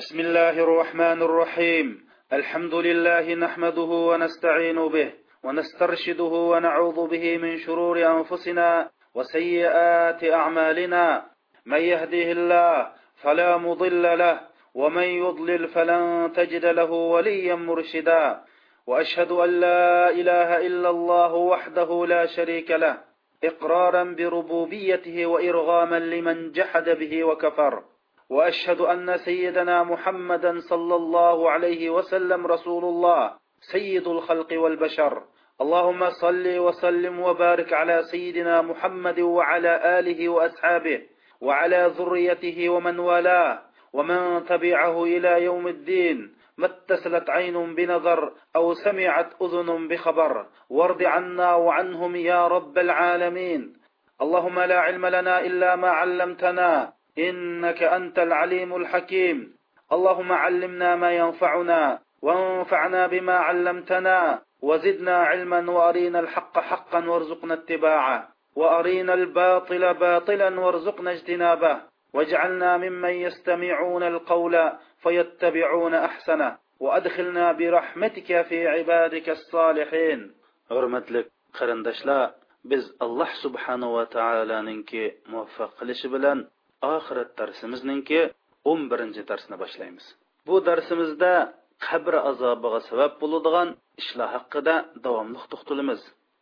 بسم الله الرحمن الرحيم. الحمد لله نحمده ونستعين به ونسترشده ونعوذ به من شرور أنفسنا وسيئات أعمالنا. من يهده الله فلا مضل له ومن يضلل فلن تجد له وليا مرشدا. وأشهد أن لا إله إلا الله وحده لا شريك له إقرارا بربوبيته وإرغاما لمن جحد به وكفر. وأشهد أن سيدنا محمدا صلى الله عليه وسلم رسول الله سيد الخلق والبشر. اللهم صل وسلم وبارك على سيدنا محمد وعلى آله وأصحابه وعلى ذريته ومن والاه ومن تبعه إلى يوم الدين. ما اتصلت عين بنظر أو سمعت أذن بخبر. وارض عنا وعنهم يا رب العالمين. اللهم لا علم لنا إلا ما علمتنا. إنك أنت العليم الحكيم. اللهم علمنا ما ينفعنا وانفعنا بما علمتنا وزدنا علما وأرينا الحق حقا وارزقنا اتباعه وأرينا الباطل باطلا وارزقنا اجتنابه واجعلنا ممن يستمعون القول فيتبعون أحسنه وأدخلنا برحمتك في عبادك الصالحين. Hurmatli qarindoshlar biz alloh subhanava taoloninki muvaffaq qilishi bilan oxirat darsimizningki o'n birinchi darsni boshlaymiz. Bu darsimizda qabr azobiga sabab bo'ladigan ishlar haqida davomli to'xtalamiz.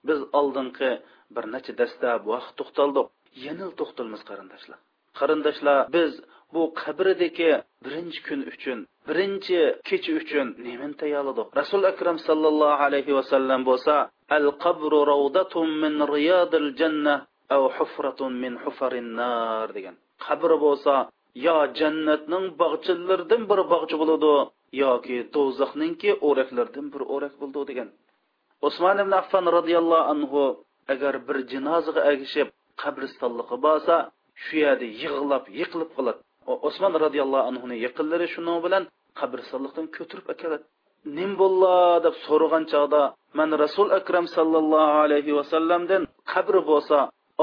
Biz oldingi bir necha darsda bu vaqt to'xtaldik. Yana to'xtalamiz qarindoshlar. Qarindoshlar biz bu qabridagi birinchi kun uchun birinchi kecha uchun nimani tayyorladik. Rasul akram sallallohu alayhi vasallam bo'lsa al qabru rawdatun min riyadil janna aw hufratun min hufarin nar degan. Qabri bo'lsa yo jannatning bog'chilaridan bir bog'cha bo'ladi yoki do'zaxningki o'raklardan bir o'rak bo'ldi degan. Usmon ibn affan roziyallohu anhu agar bir jinozaga agishib qabristonliqqa borsa shu yerda yig'lab yiqilib qoladi usmon roziyallohu anhuni yiqinlari shuning bilan qabristonliqdan ko'tirib akeladi nim bo'llo deb so'ragan chog'da man rasul akram sallallohu alayhi vasallamdan qabri bo'lsa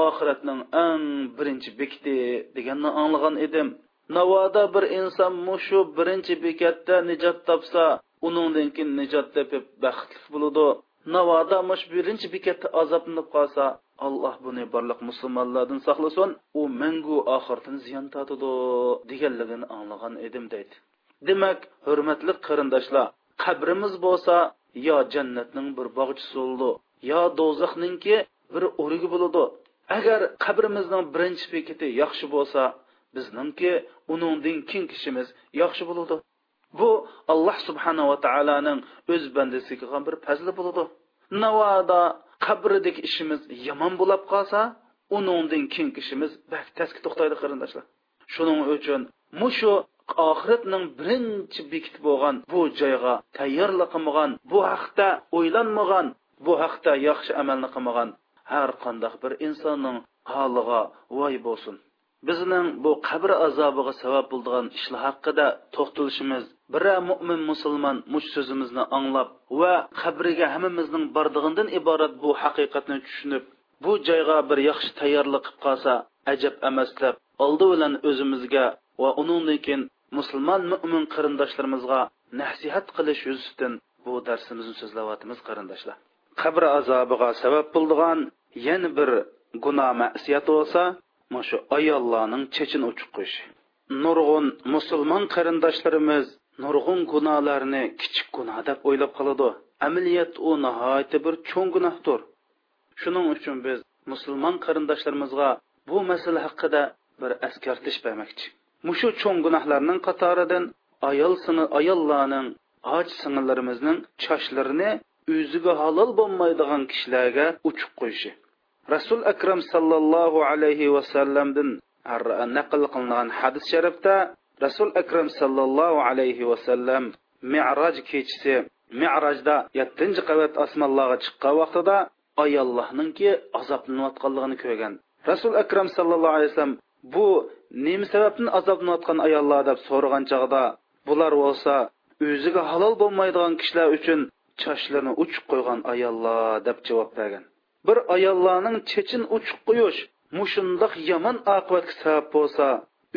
oxiratning eng birinchi bekiti deganni anglagan edim. Navoda bir inson mushu birinchi bekatda nijot topsa uningdan keyin nijot topib baxtli bo'ladi. Navoda mush birinchi bekatda azoblanib qolsa alloh buni barliq musulmonlardan saqlasin u mangu oxiratini ziyon tortadi deganligini anglagan edim deydi. Demak hurmatli qarindoshlar qabrimiz bo'lsa yo jannatning bir bog'chisi bo'ldi yo do'zaxninki bir o'rigi bo'ladi. Agar qabrimizning birinchi bekiti yaxshi bo'lsa bizningki uningdan keyin kishimiz yaxshi bo'ladi. Bu alloh subhanava taoloning o'z bandasiga qilgan bir fazli bo'ladi. Navoda qabridagi ishimiz yomon bo'lib qolsa uningdan keyin kishimiz taski to'xtaydi qarindoshlar. Shuning uchun mushu oxiratning birinchi bekiti bo'lgan bu joyga tayyorlik qilmagan bu haqda o'ylanmagan bu haqda yaxshi amalni qilmagan har qandaq bir insonning holiga voy bo'lsin. Bizning bu qabr azobiga sabab bo'lgan ishlar haqida to'xtalishimiz bira mo'min musulmon mush so'zimizni anglab va qabriga hammamizning bordig'idan iborat bu haqiqatni tushunib bu joyga bir yaxshi tayyorlik qilib qolsa ajab emas deb oldi bilan o'zimizga va undan keyin musulmon mo'min qarindoshlarimizga nasihat qilish yuzidan bu darsimizni so'zlayotimiz qarindoshlar. Qabr azobiga sabab bo'lgan yana bir gunoh masiyat bo'lsa shu ayollarning chechin uchiq nurg'un musulmon qarindoshlarimiz nurg'un gunohlarni kichik gunoh deb o'ylab qoladi. Amaliyat u nihoyatda bir cho'ng gunohdir. Shuning uchun biz musulmon qarindoshlarimizga bu masala haqida bir askartish bermoqchi. Mushu cho'ng gunohlarning qatoridan ayol sini ayollarning och singillarimizning choshlarini o'ziga halol bo'lmaydigan kishilarga uchib qo'yishi. Rasul akram sallallohu alayhi vasallamdan naql qilingan hadis sharifda rasul akram sallallohu alayhi vasallam miroj kechisi mirojda yettinchi qavat osmonlarga chiqqan vaqtida ayollohninki azoblanayotganligini ko'rgan. Rasul akram sallallohu alayhi vasallam bu nima sababdan azoblanayotgan ayollar deb so'ragan chog'da bular bo'lsa o'ziga halol bo'lmaydigan kishilar uchun chochlarini uchib qo'ygan ayollar deb javob bergan. Bir ayollarning chechin uchib qo'yish mushundoq yomon oqibatga sabab bo'lsa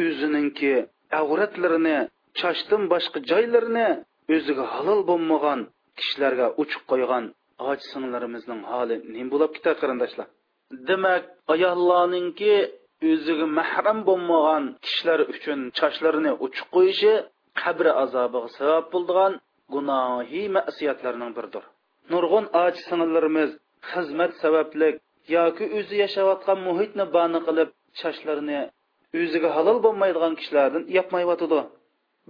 o'zininki avratlarini chochdan boshqa joylarini o'ziga halol bo'lmagan kishilarga uchiq qo'ygan och singlarimizning holi nim bo'lib ketar qarindoshlar? Demak ayollarninki o'ziga mahram bo'lmagan kishilar uchun chochlarini uchiq qo'yishi qabr azobiga sabab bo'ldigan gunohiy masiyatlarning biridir. Nurg'un och singillarimiz xizmat sababli yoki o'zi yashayotgan muhitni bani qilib chochlarini o'ziga halol bo'lmaydigan kishilardan yapmayotidi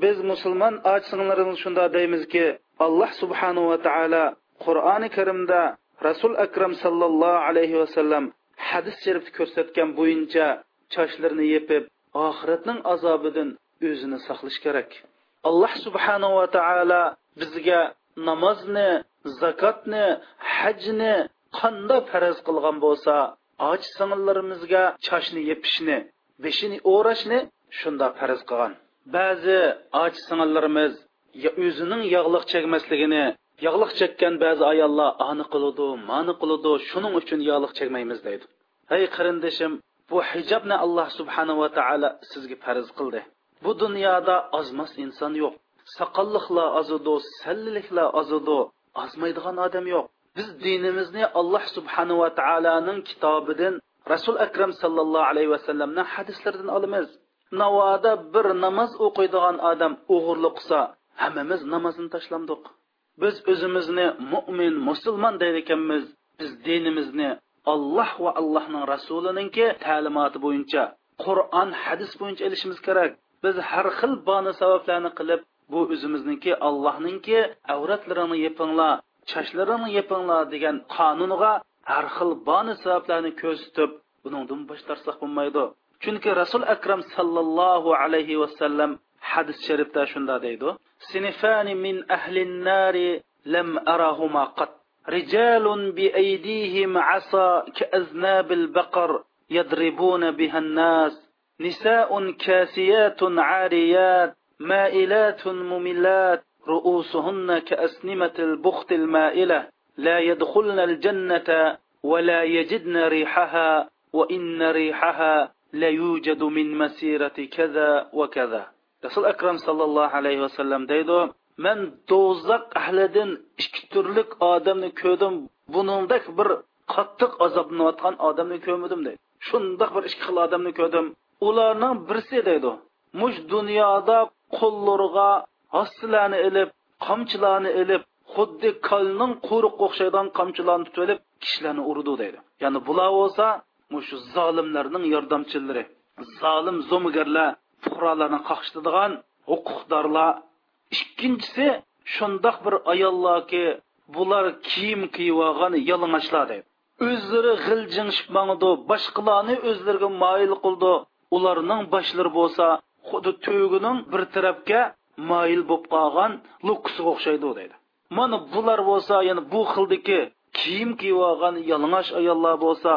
biz musulmon och singlarimiz shunda deymizki alloh subhanahu va taolo qur'oni karimda rasul akram sallallohu alayhi vasallam hadis sharifda ko'rsatgan bo'yicha chochlarini yepib oxiratning azobidan o'zini saqlash kerak. Alloh subhanahu va taolo bizga namozni zakotni hajni qandoq faraz qilgan bo'lsa och singillarimizga choshni yepishni beshini o'rashni shunda faraz qilgan. Ba'zi och singillarimiz o'zining yog'liq chekmasligini yog'liq chekkan ba'zi ayollar ani qiludi mani qiludi shuning uchun yog'liq chekmaymiz deydi. Hey qarindishim bu hijobni alloh subhanava taolo sizga farz qildi. Bu dunyoda ozmas inson yo'q. Soqolliqlar ozidu salliliklar ozidu ozmaydigan odam yo'q. Biz dinimizni alloh subhanava taoloning kitobidan rasul akram sallallohu alayhi vasallamni hadislaridan olamiz. Navoda bir namoz o'qiydigan odam o'g'irlik qilsa hammamiz namozni tashlamdiq. Biz o'zimizni mo'min musulmon deydi ekanmiz biz dinimizni alloh va allohning rasulininki ta'limoti bo'yicha qur'on hadis bo'yicha ilishimiz kerak. Biz har xil bani sabablarni qilib bu o'zimizniki allohninki avratlarini yepinglar. chashlarini yepinglar degan qonunga har xil bani sabablarni ko'rsatib buningdan bosh tortsak bo'lmaydi chunki rasul akram sallallohu alayhi vasallam hadis sharifda shunda deydi sinifani min ahlin nari lam arahuma qat رجال بأيديهم عصا كأذناب البقر يضربون بها الناس نساء كاسيات عاريات مائلات مملات رؤوسهن كأسنمة البخت المائلة لا يدخلن الجنة ولا يجدن ريحها وإن ريحها لا يوجد من مسيرة كذا وكذا رسول أكرم صلى الله عليه وسلم ديدو من دوزق أهلدن ikki turlik odamni ko'rdim buningdek bir qattiq azoblanayotgan odamni ko'rmadim deydi shundoq bir ikki xil odamni ko'rdim ularning birisi deydi mush dunyoda qo'llariga hostilarni ilib qamchilarni ilib xuddi kalning quruq o'xshaydigan qamchilarni tutib olib kishilarni urdi deydi. Ya'ni bular bo'lsa shu zolimlarning yordamchilari zolim zo'migarlar fuqarolarni qaqshtadigan huquqdorlar ikkinchisi shundoq bir ayollarki bular kiyim kiyib olgan yalang'ochlar deydi. O'zlari g'iljingishib mangdi boshqalarni o'zlariga moyil qildi. Ularning boshlari bo'lsa xuddi tugining bir tarafga moyil bo'lib qolgan luksiga o'xshaydi deydi. Mana bular bo'lsa yana bu xildagi kiyim kiyib olgan yalang'och ayollar bo'lsa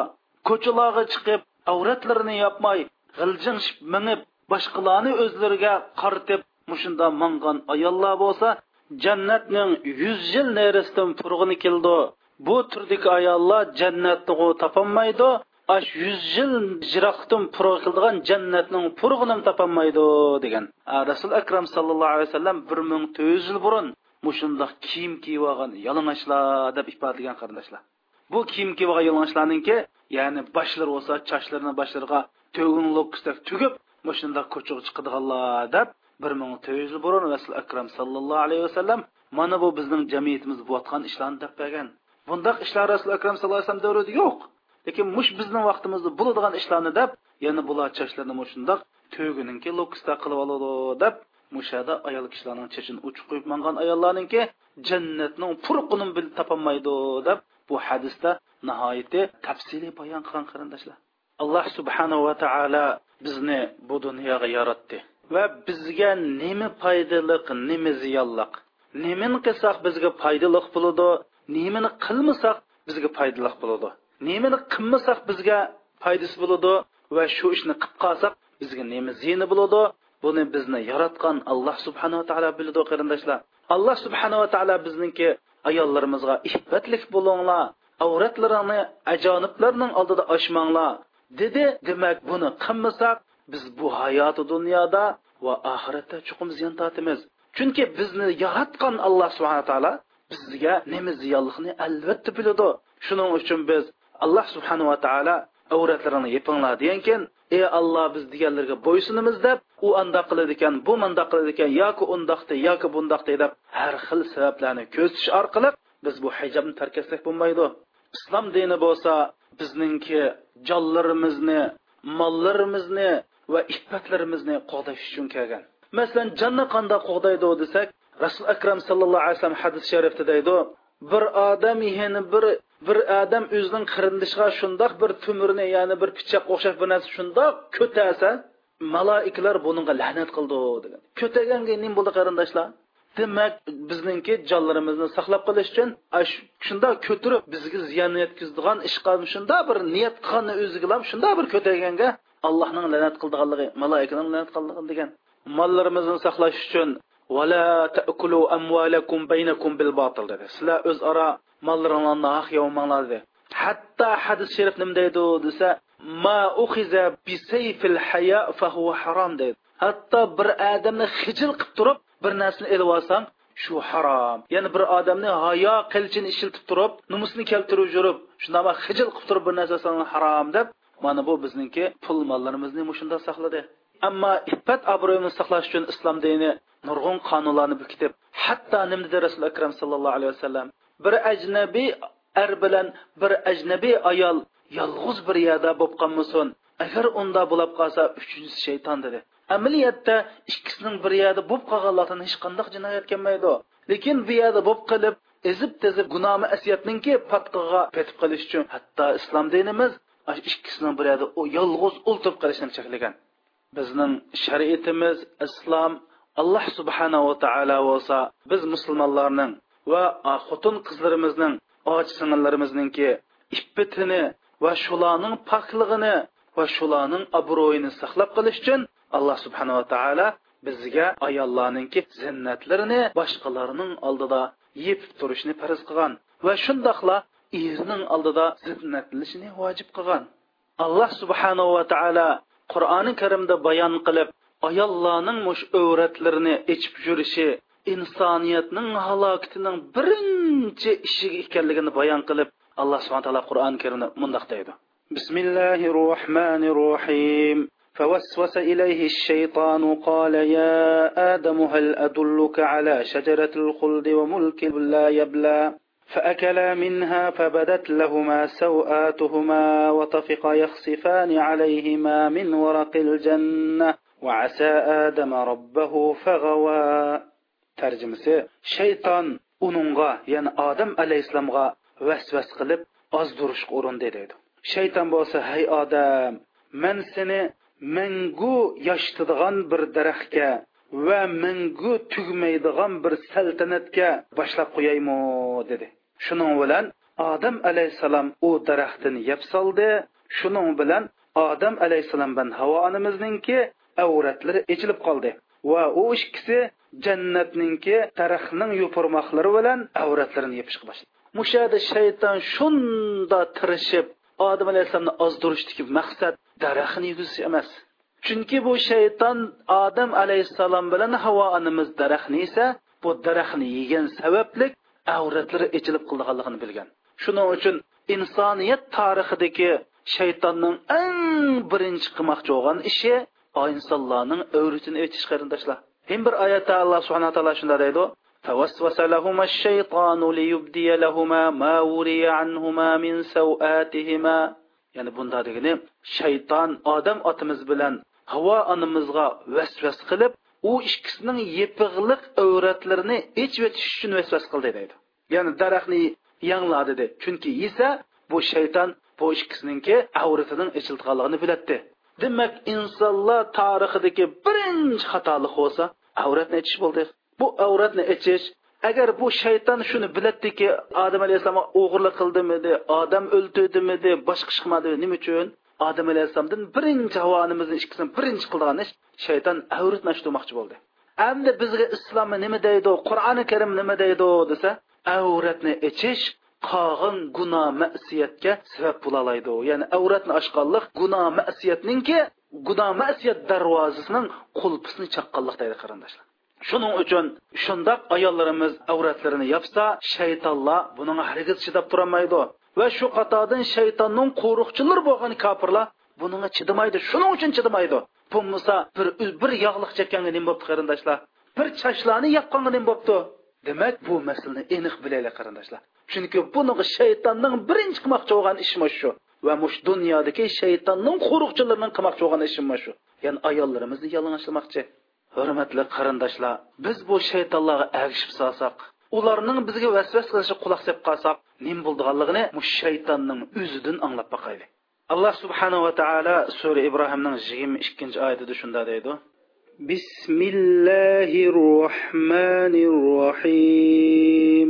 ko'chalarga chiqib avratlarini yopmay g'iljinshib minib boshqalarni o'zlariga qartib mushunda mangan ayollar bo'lsa jannatning yuz yil nerisidan turg'ini keldi. Bu turdagi ayollar jannatni topolmaydi. Ash yuz yil jiroqdan purg qildigan jannatning purg'ini topolmaydi degan. Rasul akram sallallohu alayhi vasallam bir ming to'rt yuz yil burun mushundoq kiyim kiyib olgan yalang'ochlar deb ifodalagan qarindoshlar. Bu kiyim kiyib olgan yalang'ochlarninki ya'ni boshlari bo'lsa chochlarini boshlariga to'gin lokusdak tugib mushundoq ko'chaga chiqadiganlar deb bir ming to'rt yuz yil burun rasul akram sallallohu alayhi vasallam mana bu bizning jamiyatimiz bo'layotgan ishlarni deb bergan. Bundoq ishlar rasul akram sallallohu alayhi vasallam davrida yo'q. Lekin mush bizning vaqtimizda bo'ladigan ishlarni deb yana bular chachlarni shundoq to'gininki lokusda qilib oladi deb mushada ayol kishilarning chachini uchib qo'yib mangan ayollarninki jannatning purqini bil topolmaydi deb bu hadisda nihoyatda tafsili bayon qilgan qarindoshlar. Alloh subhanahu va taolo bizni bu dunyoga yaratdi va bizga nima foydaliq nima ziyonliq nimani qilsak bizga foydaliq bo'ladi nimani qilmasak bizga foydaliq bo'ladi. Nimani qilmasak bizga foydasi bo'ladi va shu ishni qilib qolsak bizga nima ziyni bo'ladi. Buni bizni yaratgan alloh subhanava taolo biladi qarindoshlar. Alloh subhanava taolo bizningki ayollarimizga iffatlik bo'linglar avratlarini ajoniblarning oldida ochmanglar dedi. Demak buni qilmasak biz bu hayoti dunyoda va oxiratda chuqur ziyon tortamiz. Chunki bizni yaratgan alloh subhana taolo bizga nima ziyonlikni albatta biladi. Shuning uchun biz alloh subhanava taolo avratlarini yepinglar degan keyin ey alloh biz deganlarga bo'ysunimiz deb u andoq qiladi ekan bu mundoq qiladi ekan yoki undoqda yoki bundoqda deb har xil sabablarni ko'zitish orqali biz bu hijobni tark etsak bo'lmaydi. Islom dini bo'lsa bizningki jonlarimizni mollarimizni va iffatlarimizni qo'g'dash uchun kelgan. Masalan jonni qanday qo'g'daydi desak rasul akram sallallohu alayhi vasallam hadis sharifda deydi bir odam yani bir bir odam o'zining qirindishiga shundoq bir tumirni ya'ni bir pichoq o'xshash bir narsa shundoq ko'tasa maloikalar bunga la'nat qildi degan. Ko'taganga nima bo'ldi qarindoshlar? Demak bizningki jonlarimizni saqlab qolish uchun shundoq ko'tirib bizga ziyon yetkazadigan ish qilib shundoq bir niyat qilganni o'ziga ham shundoq bir ko'taganga allohning la'nat qildiganligi maloikaning la'nat qildigan degan. Mollarimizni saqlash uchun vala ta'kulu amwalakum baynakum bil batil dedi. Sizlar o'zaro mollaringlarni haq yomanglar dedi. Hatto hadis sharif nima deydi desa ma uxiza bi sayfil haya fa huwa harom deydi hatto bir odamni hijil qilib turib bir narsani elib olsang shu harom. Ya'ni bir odamni hayo qilchini ishiltib turib numusini keltirib yurib shundoq hijil qilib turib bir narsa harom deb mana bu bizningki pul mollarimizni mushunda saqladi. Ammo iffat obro'yini saqlash uchun islom dini nurg'un qonunlarni bekitib hatto nima rasuli akram sallallohu alayhi vasallam? Bir ajnabiy er bilan bir ajnabiy ayol yolg'iz bir yerda bo'lib qolmasin. Agar unda bo'lib qolsa uchinchisi shayton dedi. Amaliyotda ikkisining bir yerda bo'lib qolganlardan hech qanday jinoyat kelmaydi. Lekin bu yerda bo'lib qilib ezib tezib gunomi asiyatninki patqiga petib qolish uchun hatto islom dinimiz ikkisining bir yerda yolg'iz o'ltirib qolishni cheklagan bizning shariatimiz islom alloh subhanava taolo bo'lsa biz musulmonlarning va xotin qizlarimizning och singillarimizningki ippitini va shularning poklig'ini va shularning obro'yini saqlab qolish uchun alloh subhanava taolo bizga ayollarninki zinnatlarini boshqalarning oldida yepib turishni farz qilgan va shundoqla erning oldida zinnatlanishni vojib qilgan. Alloh subhanava taolo qur'oni karimda bayon qilib ayollarning mush o'ratlarini ichib yurishi insoniyatning halokatining birinchi ishiga ekanligini bayon qilib alloh subhana taolo qur'oni karimda mundoq deydi bismillahi rohmanir rohim فوسوس إليه الشيطان قال يا آدم هل أدلك على شجرة الخلد وملك لا يبلى فأكلا منها فبدت لهما سوآتهما وطفقا يخصفان عليهما من ورق الجنة وعسى آدم ربه فغوى tarjimasi shayton uningga ya'ni odam alayhissalomga vasvas qilib ozdirishga urindi deydi shayton bo'lsa hay odam men seni mangu yoshitadigan bir daraxtga va mangu tugmaydigan bir saltanatga boshlab qo'yaymi? dedi. Shuning bilan odam alayhissalom u daraxtini yeb soldi. Shuning bilan odam alayhissalom bilan havo onamizninki avratlari echilib qoldi va u ikkisi jannatninki daraxtning yupurmoqlari bilan avratlarini yepishga boshladi. Mushada shayton shunda tirishib odam alayhissalomni ozdirishdagi maqsad daraxtni yegizish emas. Chunki bu shayton odam alayhissalom bilan havo onamiz daraxtni esa bu daraxtni yegan sababli avratlari echilib qilganligini bilgan. Shuning uchun insoniyat tarixidagi shaytonning eng birinchi qilmoqchi bo'lgan ishi insonlarning avratini echish qarindoshlar. hem bir oyatda alloh subhana taolo shunday deydi فوسوس لهما الشيطان ليبدي لهما ما وري عنهما من سوآتهما ya'ni bunda degani shayton odam otamiz bilan havo onamizga vasvas qilib u ikkisining yepig'liq avratlarini ichib o'tish uchun vasvas qildi deydi ya'ni daraxtni yangla dedi chunki yesa bu shayton bu ikkisiningki avratining ichilganligini biladi demak insonlar tarixidagi birinchi xatolik bo'lsa avratni ichish bo'ldi. Bu avratni ichish agar bu shayton shuni biladiki odam alayhissalom o'g'irlik qildimidi odam o'ldirdimidi boshqa ish qilmadi nima uchun? Odam alayhissalomdan birinchi havonimizni ikkisini birinchi qilgan ish shayton avratni ochdirmoqchi bo'ldi. Endi bizga islom nima deydi qur'oni karim nima deydi desa avratni ichish qolgan gunoh masiyatga sabab bo'la oladi ya'ni avratni ochganlik gunoh masiyatninki gunoh masiyat darvozasining qulpisini chaqqanliq deydi qarindoshlar. Shuning uchun shundoq ayollarimiz avratlarini yopsa shaytonlar buning hargiz chidab turolmaydi va shu qatordan shaytonning qo'riqchilar bo'lgan kofirlar buninga chidamaydi. Shuning uchun chidamaydi. Bo'lmasa bir bir yog'liq chekkanga nima bo'pti qarindoshlar? Bir chashlarni yoqqanga nima bo'pti? Demak bu masalani aniq bilaylik qarindoshlar. Chunki buni shaytonning birinchi qilmoqchi bo'lgan ishi shu. va mush dunyodagi shaytonning qo'riqchilarining qilmoqchi bo'lgan ishi shu ya'ni ayollarimizni yalang'ochlamoqchi hurmatli qarindoshlar biz bu shaytonlarga agishib solsak ularning bizga vasvas qilishi quloq sep qolsak nim bo'ldiganligini mush shaytonning o'zidan anglab boqaylik alloh subhanava taolo sura ibrohimning yigirma ikkinchi oyatida shunda deydi بسم الله الرحمن الرحيم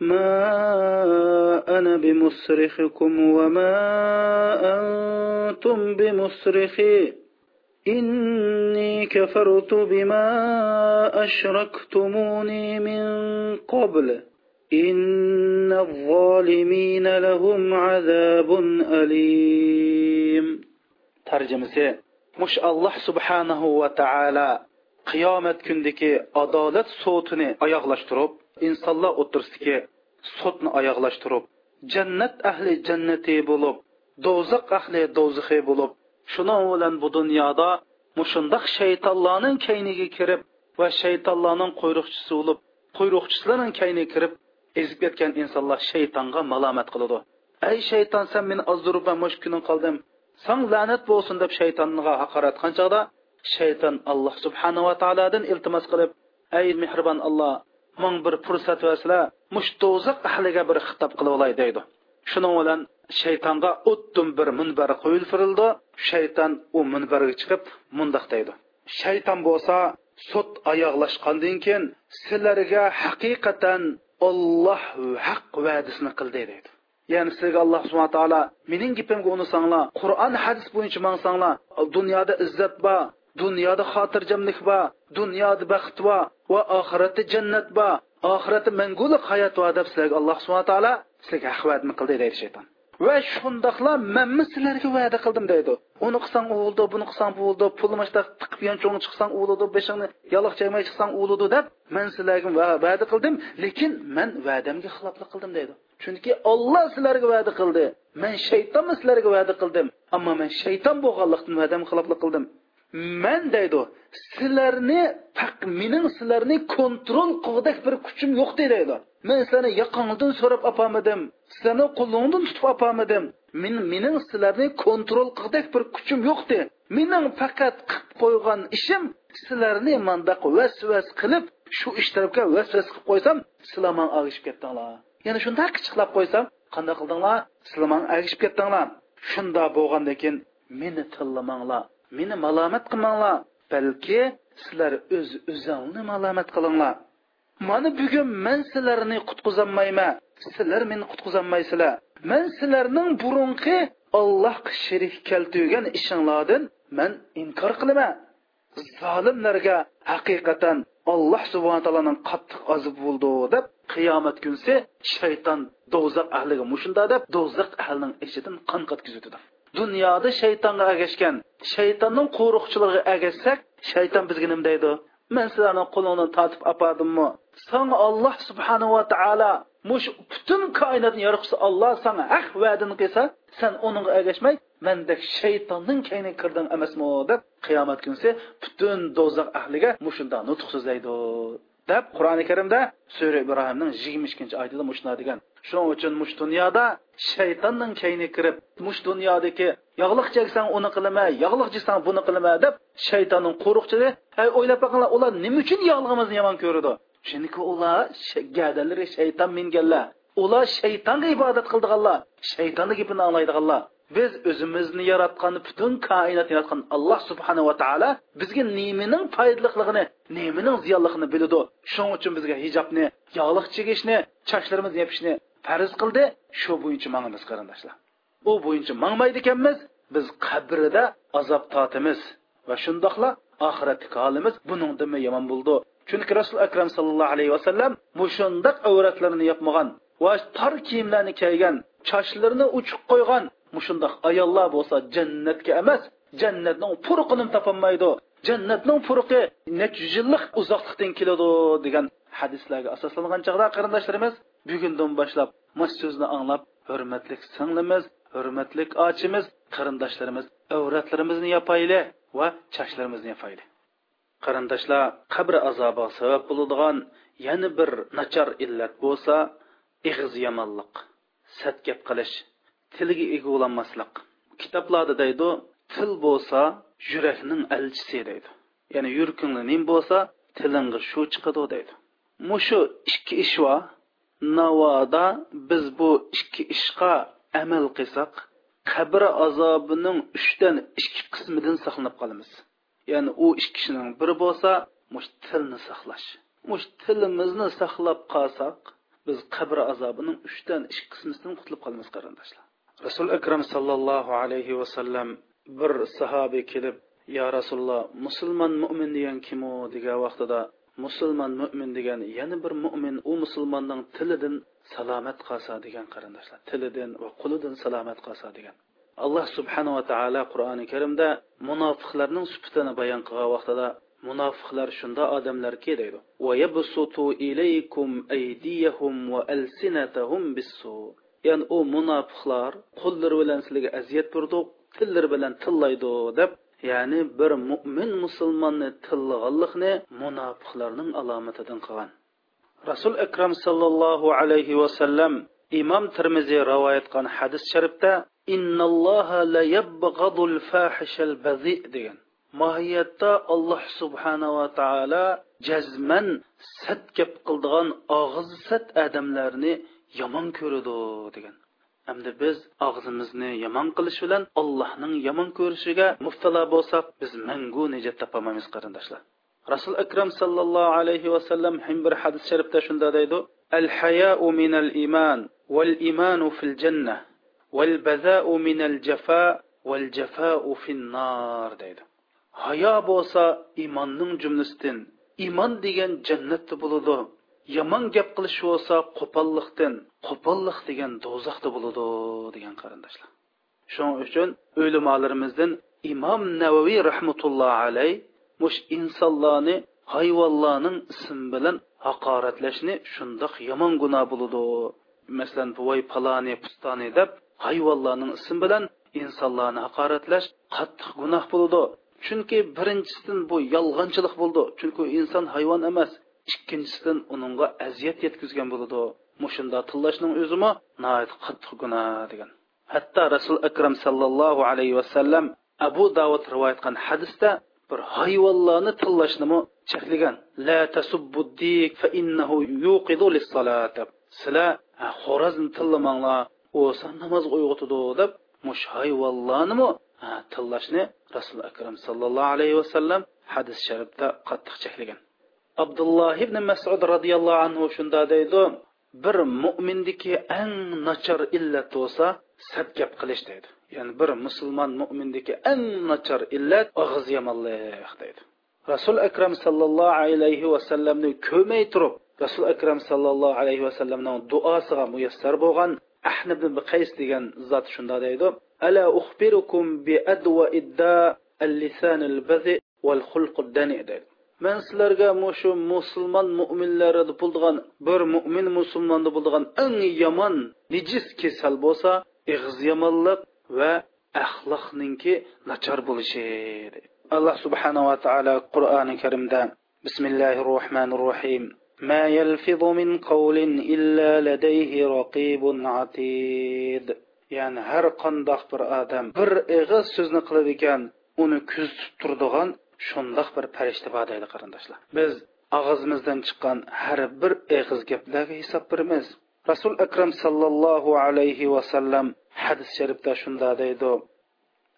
ما أنا بمصرخكم وما أنتم بمصرخي إني كفرت بما أشركتموني من قبل إن الظالمين لهم عذاب أليم ترجمة مش الله سبحانه وتعالى قيامة كندك أدالة صوتني أيغلاشتروب insonlar o'tirsidagi sotni oyoqlashtirib jannat ahli jannati bo'lib do'zax ahli do'zaxi bo'lib shuning bilan bu dunyoda mushundoq shaytonlarning kayniga kirib va shaytonlarning quyruqchisi bo'lib quyruqchisilarning kayniga kirib ezib ketgan insonlar shaytonga malomat qiladi. Ey shayton sen meni ozdirib man mush kunim qoldim san la'nat bo'lsin deb shaytonga haqorat qilchada shayton alloh subhanava taolodan iltimos qilib ey mehribon alloh mung bir fursat vasila mush do'zax ahliga bir xitob qilib olay deydi. Shuning bilan shaytonga o'tdim bir minbar qo'yilfirildi shayton u minbarga chiqib mundoq deydi. Shayton bo'lsa sud oyoqlashgandan keyin sizlarga haqiqatan olloh haq va'dasini qildi deydi. Ya'ni sizga alloh subhana taolo mening gapimga unisanglar qur'on hadis bo'yicha mansanglar dunyoda izzat bor dunyoda xotirjamlik bor dunyoda baxt bor va oxiratda jannat bor oxiratda mangulik hayot bor deb sizlarga alloh subhana taolo sizlarga haq va'dani qildi deydi shayton. Va shundoqlar manmi sizlarga va'da qildim deydi. Uni qilsang u bo'ldi buni qilsang bo'ldi pulni mashta tiqib yoncho'ng chiqsang u beshingni yaloq chaymay chiqsang u deb man sizlarga va'da qildim lekin man va'damga xiloflik qildim deydi. Chunki olloh sizlarga va'da qildi man shaytonni sizlarga va'da qildim ammo man shayton bo'lganlikdan va'damga xiloflik qildim. Man deydi sizlarni mening sizlarni kontrol qilgudek bir kuchim yo'q deydi. Men sizlarni yoqangdan so'rab opamidim. Sizlarni qo'lingdan tutib opamidim. Men mening sizlarni kontrol qilgudek bir kuchim yo'qdi mening faqat qilib qo'ygan ishim sizlarni mandaq vasvas qilib shu ish tarafga vasvas qilib qo'ysam sizlar man ag'ishib ketdinglar. Yana shundoq qichiqlab qo'ysam qanday qildinglar? Sizlar man ag'ishib ketdinglar. Shunda bo'lgandan keyin meni tillamanglar. Meni malomat qilmanglar balki sizlar o'z o'zingni malomat qilinglar. Mana bugun men sizlarni qutqizolmayman. Sizlar meni qutqizolmaysizlar. Men sizlarning burunqi allohga sherik keltirgan ishinglardan men inkor qilaman. Zolimlarga haqiqatan alloh subhana taoloning qattiq azobi bo'ldi deb qiyomat kunsi shayton do'zax ahliga mushunda deb do'zax ahlining ichidan qon qatkizdi dunyoda shaytonga agashgan. Shaytonning qo'riqchilariga agashsak shayton bizga nima deydi? Men sizlarni qo'lingdan tortib opadimmi? San alloh subhanava taolo mush butun koinotni yaratqusi olloh sanga haq va'dini qilsa san uningga agashmay mandek shaytonning kayni kirding emasmi deb qiyomat kunsi butun do'zax ahliga mushunda nutq so'zlaydi. Deb qur'oni karimda sura ibrohimning yigirma ikkinchi oyatida mushuna degan. Shuning uchun mush dunyoda shaytonning kayni kirib mush dunyodagi yog'liq cheksang uni qilma yog'liq jesang buni qilma deb shaytonning qo'riqchisi ay o'ylab boqinglar ular nima uchun yog'lig'imizni yomon ko'radi chunki ular gadalari shayton minganlar. Ular shaytonga ibodat qildiganlar shaytonni gapini anglaydiganlar. Biz o'zimizni yaratgan butun koinotni yaratgan alloh subhanava taolo bizga nemining foydaliligini nemining ziyonligini biladi shuning uchun bizga hijobni yog'liq chegishni sochlarimizni yopishni farz qildi. Shu bo'yicha mangamiz qarindoshlar. U bo'yicha mangmaydi ekanmiz. Biz qabrida azob totimiz va shundoqla oxiratdagi holimiz buningdimi yomon bo'ldi. Chunki rasul akram sallallohu alayhi vasallam mushundoq avratlarini yopmagan va tor kiyimlarni kiygan sochlarini uchib qo'ygan mushundoq ayollar bo'lsa jannatga emas jannatning furqini topolmaydi. Jannatning puruqi necha yillik uzoqlikdan keladi degan hadislarga asoslangan chog'da qarindoshlarimiz bugundan boshlab mana so'zni anglab hurmatli singlimiz hurmatli ochimiz qarindoshlarimiz avratlarimizni yopayli va chashlarimizni yopayli qarindoshlar qabr azobi sabab bo'ladigan yana bir nachar illat bo'lsa ig'iz yomonlik sat gap qilish tiliga ega bo'lolmaslik kitoblarda deydi til bo'lsa yurakning elchisi deydi. Ya'ni yurkingni nim bo'lsa tilingga shu chiqadi deydi. Mushu ikki ish va navoda biz bu ikki ishga amal qilsak qabr azobining uchdan ikki qismidan saqlanib qolamiz. Ya'ni u ikki kishining biri bo'lsa mush tilni saqlash. Mush tilimizni saqlab qolsak biz qabr azobining uchdan ikki qismidan qutulib qolamiz qarindoshlar. Rasul akram sallallohu alayhi vasallam bir sahobiy kelib yo rasululloh musulmon mo'min degan kim u? degan vaqtida musulmon mo'min degan yana bir mo'min u musulmonning tilidan salomat qolsa degan qarindoshlar tilidan va qulidan salomat qolsa degan. Alloh subhanava taolo qur'oni karimda munofiqlarning sifatini bayon qilgan vaqtida munofiqlar shunda odamlarki deydi ya'ni u munofiqlar qo'llari bilan sizlarga aziyat burdiq tillari bilan tillaydi deb ya'ni bir mo'min musulmonni tillaganlikni munofiqlarning alomatidan qilgan. Rasul akram sallallohu alayhi vasallam imom termiziy rivoyat qilgan hadis sharifda innalloha la yabghadul fahishal bazi degan mohiyatda alloh subhanava taolo jazman sat gap qildigan og'iz sat odamlarni yomon ko'radi degan. Hamda biz og'zimizni yomon qilish bilan allohning yomon ko'rishiga muftalo bo'lsak biz mangu najot topolmaymiz qarindoshlar. Rasul akram sallallohu alayhi vasallam ham bir hadis sharifda shunda deydi al hayau minal iman val imanu fil janna val bazau minal jafa val jafau fin nar deydi. Hayo bo'lsa imonning jumlasidan iymon degan jannatda bo'ladi. Yomon gap qilish bo'lsa qo'pollikdan qo'pollik degan do'zaxda bo'ladi degan qarindoshlar. Shuning uchun o'limolarimizdan imom navaviy rahmatulloh alay mush insonlarni hayvonlarning ism bilan haqoratlashni shundoq yomon gunoh bo'ladi. Masalan buvoy paloni pustoni deb hayvonlarning ism bilan insonlarni haqoratlash qattiq gunoh bo'ladi. Chunki birinchisidan bu yolg'onchilik bo'ldi. Chunki inson hayvon emas. Ikkinchisidan uningga aziyat yetkazgan bo'ladi. Mushunda tillashning o'zimi qattiq gunoh degan. Hatto rasul akram sallallohu alayhi vasallam abu davud rivoyat qilgan hadisda bir hayvonlarni tillashnimi cheklagan la tasubbuddik fa innahu yuqidu lis-salat sizlar xo'razni tillamanglar u namozga uyg'otadi deb mush hayvonlarni tillashni rasul akram sallallohu alayhi vasallam hadis sharifda qattiq cheklagan abdulloh ibn masud roziyallohu anhu shunda deydi bir mo'mindiki eng nachar illat bo'lsa sat gap qilish deydi ya'ni bir musulmon mo'mindiki eng nachar illat og'iz yomonlik deydi rasul akram sallallohu alayhi vasallamni ko'may turib rasul akram sallallohu alayhi vasallamning duosiga muyassar bo'lgan ahn ibn qays degan zot shunda deydi ala uxbirukum bi adwa idda al-lisan al-bazi wal khulq ad-dani deydi man sizlarga shu musulmon mo'minlarda bo'lgan bir mo'min musulmonda bo'lgan eng yomon nijis kasal bo'lsa ig'iz yomonlik va axloqninki nachar bo'lishi alloh subhanava taolo qur'oni karimda bismillahi rohmanir rohim ما يلفظ من قول إلا لديه رقيب عتيد ya'ni har qandoq bir odam bir ig'iz so'zni qiladi ekan uni kuzatib turadigan shundoq bir farishta bor deydi qarindoshlar biz og'zimizdan chiqqan har bir eg'iz gaplarga hisob beramiz rasul akram sallallohu alayhi vasallam hadis sharifda shunda deydi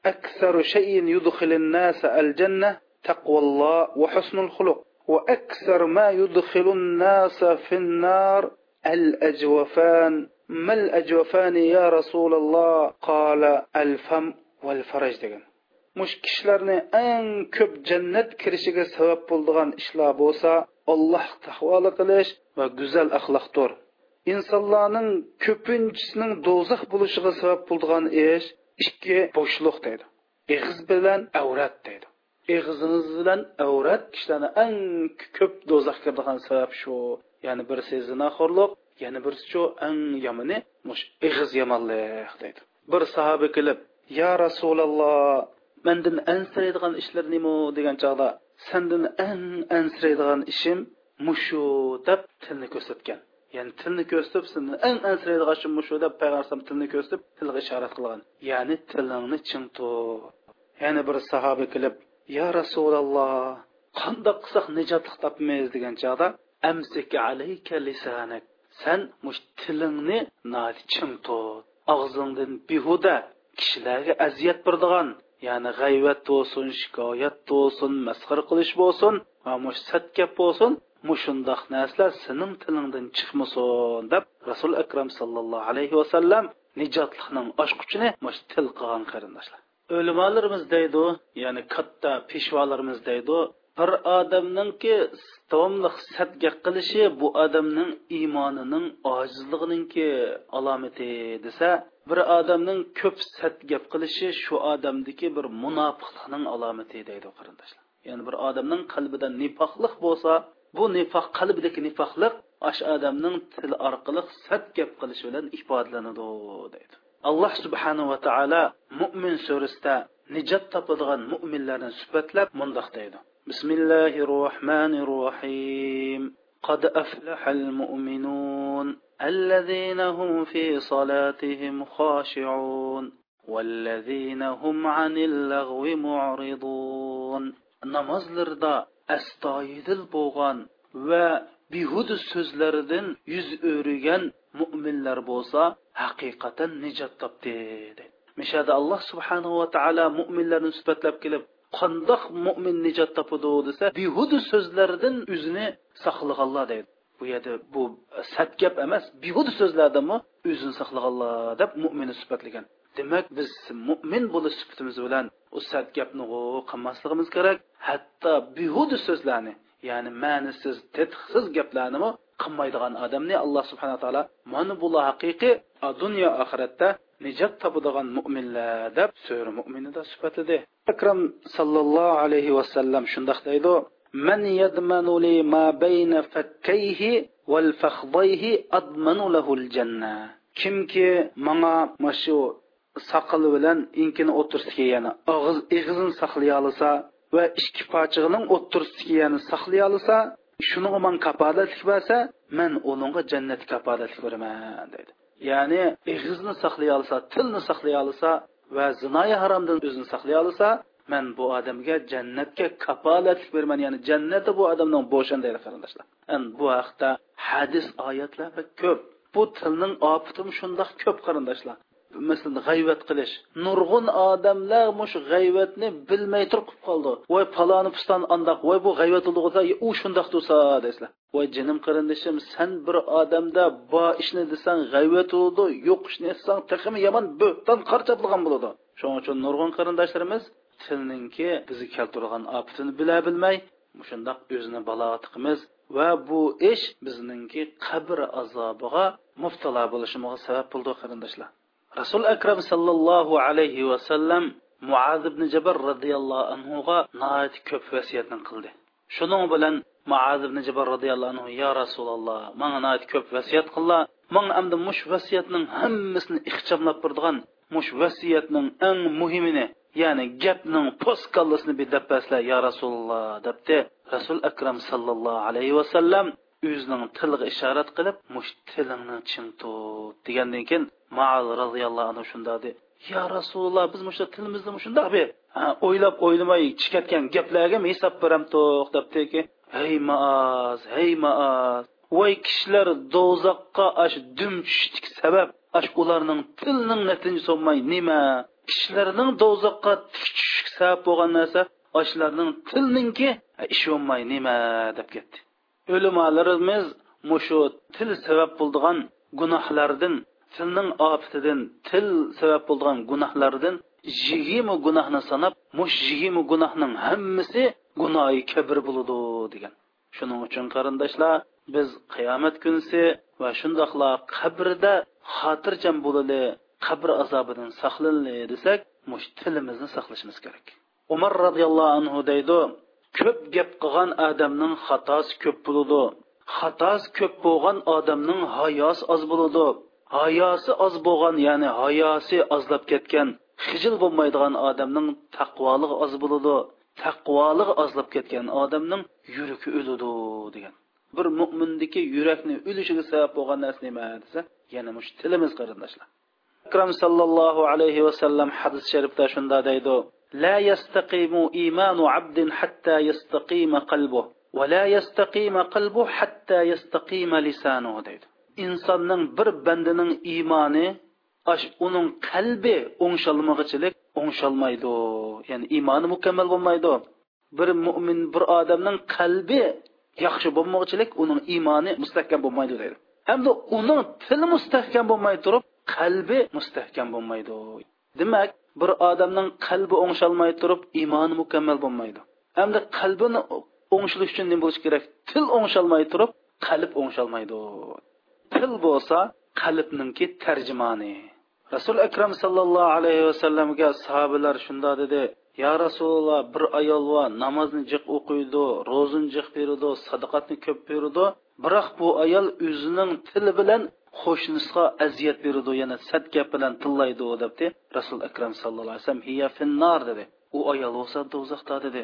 أكثر شيء يدخل الناس الجنة تقوى الله وحسن الخلق وأكثر ما يدخل الناس في النار الأجوفان ما الأجوفان يا رسول الله قال الفم والفرج degan mush kishilarni eng ko'p jannat kirishiga sabab bo'ladigan ishlar bo'lsa alloh taqvoli qilish va go'zal axloqdir. Insonlarning ko'pinchisining do'zax bo'lishiga sabab bo'ladigan ish ikki bo'shliq deydi. Ig'iz bilan avrat deydi. Ig'izingiz bilan avrat kishilarni eng ko'p do'zaxga kiradigan sabab shu. Ya'ni birisi zinaxo'rlik yana birisi shu eng yomoni mush ig'iz yomonlik deydi. Bir sahoba kelib ya rasululloh mandan ansiraydigan ishlar nima degan chog'da sandan en ansiraydigan ishim mushu deb tilni ko'rsatgan. Ya'ni tilni ko'rsatib seni eng ansiraydigan ishim mushu deb payg'ambar tilni ko'rsatib tilga ishorat qilgan. Ya'ni tilingni ching tut. Yana bir sahoba kelib ya rasululloh qandoq qilsak nijotlik topmaymiz degan chog'da amsik alayka lisanak san mush tilingni ching tut. Og'zingdan behuda kishilarga aziyat beradigan ya'ni g'ayvat bo'lsin shikoyat bo'lsin masxar qilish bo'lsin mush satgap bo'lsin mushundoq narsalar sening tilingdan chiqmasin deb rasul akram sallallohu alayhi vasallam nijotlikning ochquchini mush til qilgan qarindoshlar o'limalarimiz deydi ya'ni katta peshvolarimiz deydi bir odamningki davomli sadga qilishi bu odamning iymonining ojizligininki alomati desa bir odamning ko'p sad gap qilishi shu odamdagi bir munofiqlikning alomati deydi qarindoshlar. Ya'ni bir odamning qalbida nifoqlik bo'lsa bu nifoq qalbidagi nifoqlik ash odamning til orqali sad gap qilishi bilan ifodalanadi deydi. Alloh subhanava taolo mo'min surasida nijot topadigan mo'minlarni sifatlab mundoq deydi. بسم الله الرحمن الرحيم. قد أفلح المؤمنون الذين هم في صلاتهم خاشعون والذين هم عن اللغو معرضون. نمزلر دا استايد البوغان و بهد سوزلردن يز اورغان مؤمنلر بوسا حقيقة نجات تبتيد هذا الله سبحانه وتعالى مؤمنلر نسبت لب qandoq mo'min nijot topadi desa behuda so'zlardan o'zini saqlaganlar deydi. Bu yerda bu sat gap emas behuda so'zlardanmi o'zini saqlaganlar deb mo'minni sifatlagan demak biz mo'min bo'lish sifatimiz bilan u sat gapni qilmasligimiz kerak. Hatto behuda so'zlarni ya'ni ma'nisiz tetiqsiz gaplarni qilmaydigan odamni alloh subhanaa taolo mana bular haqiqiy dunyo oxiratda nijot topadigan mo'minlar deb sura mo'minida sifatladi akram sallallohu alayhi vasallam shundoq deydi من يضمن لي ما بين فكيه والفخذيه أضمن له الجنة kimki manga mashu saqili bilan inkini o'tirsiga yana og'iz ig'izini saqlay olsa va ikki pochig'ining o'tirsiga yana saqlay olsa shuni man kapolatlik bersa man uningga jannat kapolatlik beraman deydi ya'ni ig'izni saqlay olsa tilni saqlay olsa va zinoyi haromdan o'zini saqlay olsa man bu odamga jannatga kapolatlik beraman ya'ni jannati bu odamning bo'shan deydi qarindoshlar bu haqda hadis oyatlar ko'p. Bu tilning opitim shundoq ko'p qarindoshlar masalan g'ayvat qilish. Nurg'un odamlar mush g'ayvatni bilmay turib qoldi. Voy paloni piston andoq voy bu g'ayvat u shundoq tursa deysizlar. Voy jinim qarindishim san bir odamda bo ishni desang g'ayvat bo'ladi yo'q ishni aytsang texmi yomon bo'hton qarchatilgan bo'ladi. Shuning uchun nurg'un qarindoshlarimiz tilninki bizni keltirgan ofatini bila bilmay shundoq o'zini balovat va bu ish bizningki qabr azobiga muftalo bo'lishimizga sabab bo'ldi qarindoshlar. Rasul akram sallallohu alayhi vasallam muaz ibn jabr roziyallohu anhuga ko'p vasiyatni qildi. Shuning bilan muaz ibn jabr roziyallohu anhu ya rasululloh manga ko'p vasiyat qillar manga endi mush vasiyatning hammasini ixchamlab turadigan mush vasiyatning eng muhimini ya'ni gapning postkallasini bir dabbaslar ya rasululloh debdi rasul akram sallallohu alayhi vasallam o'zining tiliga ishorat qilib mush tilingni ching tut degandan keyin maal roziyallohu anhu shundoq dedi ya rasululloh biz mush tilimizni shundoq bir o'ylab o'ylamay chiqayotgan gaplarga hisob beramtoq debdiki hey maaz hey maaz. Voy kishilar do'zaxqa ash dum tushishlik sabab ash ularning tilining natijasi bo'lmay nima? Kishilarning do'zaxqa tik tushishlik sabab bo'lgan narsa ashlarning tilninki ish bo'lmay nima deb ketdi. O'limalarimiz mushu til sabab bo'ldigan gunohlardan tilning ofatidan til sabab bo'lgan gunohlardan yigirma gunohni sanab mush yigirma gunohning hammasi gunoyi kabir bo'ladi degan. Shuning uchun qarindoshlar biz qiyomat kunisi va shundoqla qabrda xotirjam bo'lali qabr azobidan saqlanli desak mush tilimizni saqlashimiz kerak. Umar roziyallohu anhu deydi ko'p gap qilgan odamning xatosi ko'p bo'ladi xatosi ko'p bo'lgan odamning hayosi oz bo'ladi hayosi oz bo'lgan ya'ni hayosi ozlab ketgan hijil bo'lmaydigan odamning taqvoligi oz bo'ladi taqvoligi ozlab ketgan odamning yuragi o'ladi degan bir mo'mindiki yurakni o'lishiga sabab bo'lgan narsa nima desa yana mush tilimiz qarindoshlar akram sallallohu alayhi vasallam hadis sharifda shunda deydi لا يستقيم إيمان عبد حتى يستقيم قلبه ولا يستقيم قلبه حتى يستقيم لسانه deydi insonning bir bandining iymoni ash uning qalbi o'ngshalmag'ichilik o'ngshalmaydi. Ya'ni iymoni mukammal bo'lmaydi. Bir mo'min bir odamning qalbi yaxshi bo'lmoqchilik uning iymoni mustahkam bo'lmaydi deydi. Hamda uning tili mustahkam bo'lmay turib qalbi mustahkam bo'lmaydi. Demak bir odamning qalbi o'ngshalmay turib iymoni mukammal bo'lmaydi. Hamda qalbini o'ngshilish uchun nima bo'lishi kerak? Til o'ngshalmay turib qalb o'ngshalmaydi. Til bo'lsa qalbninki tarjimoni rasul akram sallallohu alayhi vasallamga sahobalar shunda dedi ya rasululloh bir ayol va namozni jiq o'qiydi ro'zini jiq beradi sadaqatni ko'p beradi biroq bu ayol o'zining tili bilan qo'shnisiga aziyat beradi yana sad gap bilan tillaydi debdi rasul akram sallallohu alayhi vasallam hiya finnar dedi. U ayol bo'lsa do'zaxda dedi.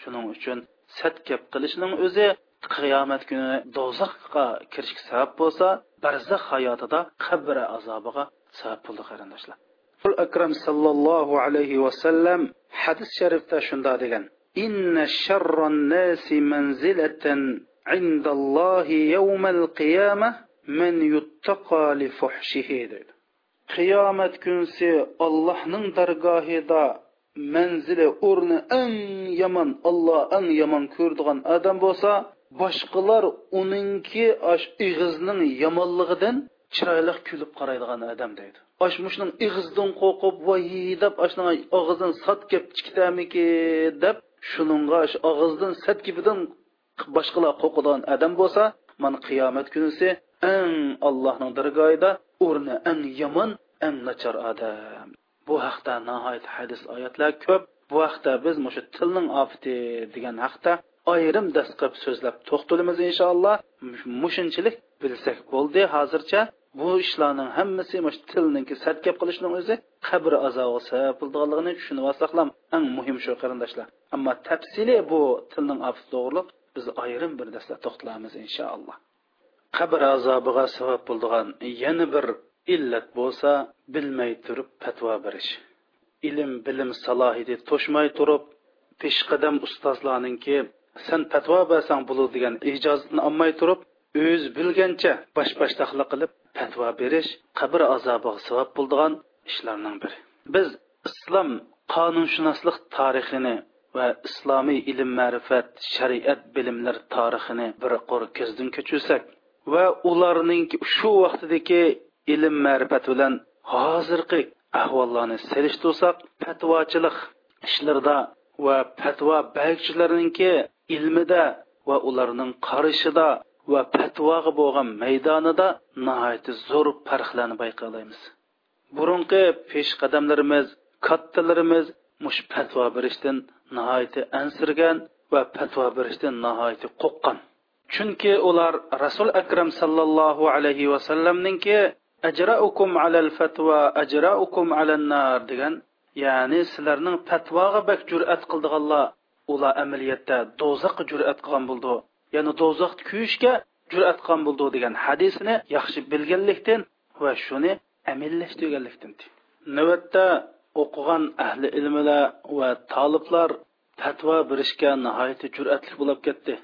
Shuning uchun sad gap qilishning o'zi qiyomat kuni do'zaxga kirishga sabab bo'lsa barzax hayotida qabr azobiga sabab bo'ldi qarindoshlar rasul akram sallallohu alayhi vasallam hadis sharifda shunda degan inna sharron nasi manzilatan indallohi yawmal qiyamah man yuttaqa li fuhshihi dedi qiyomat kunsi allohning dargohida manzili o'rni eng yomon olloh eng yomon ko'radigan odam bo'lsa boshqalar uningki ash ig'izning yomonligidan chiroyli kulib qaraydigan odam deydi. Ash mushning ig'izdan qo'rqib voy deb ashning og'zidan sat kelib chikitamiki deb shuningga og'izdan sat kibidan boshqalar qo'rqadigan odam bo'lsa mana qiyomat kunisi eng allohning dargohida o'rni eng yomon eng nachar odam. Bu haqda nihoyat hadis oyatlar ko'p. Bu haqda biz shu tilning ofati degan haqda ayrim dast qilib so'zlab to'xtalamiz inshaalloh. Mushunchalik bilsak bo'ldi. Hozircha bu ishlarning hammasi mush tilninki sarkab qilishning o'zi qabr azobi sabab bo'lganligini tushunib olsaqlam eng muhim shu qarindoshlar. Ammo tafsili bu tilning to'g'riliq biz ayrim bir darsda to'xtalamiz inshaalloh. Qabr azobiga sabab bo'lgan yana bir illat bo'lsa bilmay turib fatvo berish. Ilm bilim salohiyati to'shmay turib peshqadam ustozlarninki sen fatvo bersang bo'ladi degan ijozatni olmay turib o'z bilgancha bosh bashtaqlik qilib fatvo berish qabr azobiga sabab bo'lgan ishlarning biri. Biz islom qonunshunoslik tarixini va islomiy ilm ma'rifat shariat bilimlar tarixini bir qo'r ko'zdan kechirsak va ularning shu vaqtidagi ilm ma'rifat bilan hozirgi ahvollarni selishtirsak fatvochilik ishlarida va fatvo beruvchilarninki ilmida va ularning qarishida va fatvoga bo'lgan maydonida nihoyat zo'r farqlarni bayqalaymiz burungi peshqadamlarimiz kattalarimiz mush fatvo berishdan nihoyat ansirgan va fatvo berishdan nihoyat qo'rqqan. Chunki ular rasul akram sallallohu alayhi vasallamninki ajraukum alal fatva ajraukum alan nar degan ya'ni sizlarning fatvoga bak jur'at qildiganlar ular amaliyotda do'zaxga jur'at qilgan bo'ldi. Ya'ni do'zaxda kuyishga jur'at qilgan bo'ldi degan hadisni yaxshi bilganlikdan va shuni amillashtirganlikdan navbatda o'qigan ahli ilmlar va toliblar fatvo berishga nihoyatda jur'atli bo'lib ketdi.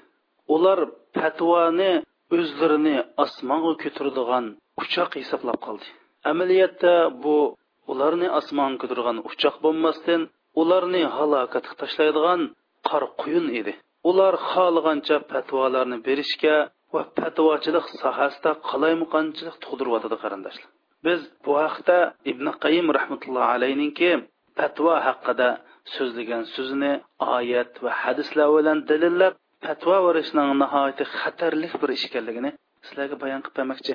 Ular fatvoni o'zlarini osmonga ko'taradigan uchoq hisoblab qoldi. Amaliyotda bu ularni osmonga ko'targan uchoq bo'lmasdan ularni halokatga tashlaydigan qor quyun edi. Ular xohlagancha fatvolarni berishga va fatvochilik sohasida qalaymuqanchilik tug'diryotidi qarindoshlar. Biz bu haqda ibn qayim rahmatullohi alayninki fatvo haqida so'zlagan so'zini oyat va hadislar bilan dalillab fatvo berishning nihoyatda xatarlik bir ish ekanligini sizlarga bayon qilib bermoqchi.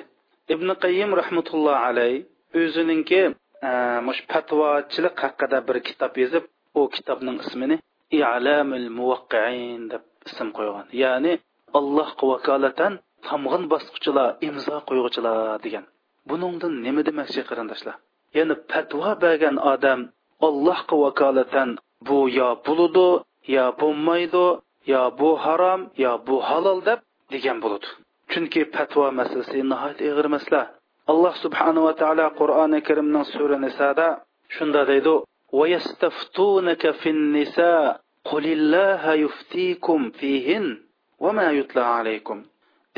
Ibn qayim rahmatullohi alayh o'zininki e, mush fatvochilik haqida bir kitob yozib u kitobning ismini i'lamil muvaqqiin deb ism qo'ygan. Ya'ni allohga vakolatan tomg'in bosquchilar imzo qo'yg'uchilar degan. Buningdan nima demoqchi qarindoshlar? Ya'ni fatvo bergan odam allohga vakolatan bu yo bo'ludi yo bo'lmaydi yo bu harom yo bu halol deb degan bo'ladi chunki fatvo masalasi nihoyat ig'ir masala. Alloh subhanava taolo qur'oni karimning sura nisoda shunda deydi ويستفتونك في النساء قل الله يفتيكم فيهن وما يتلى عليكم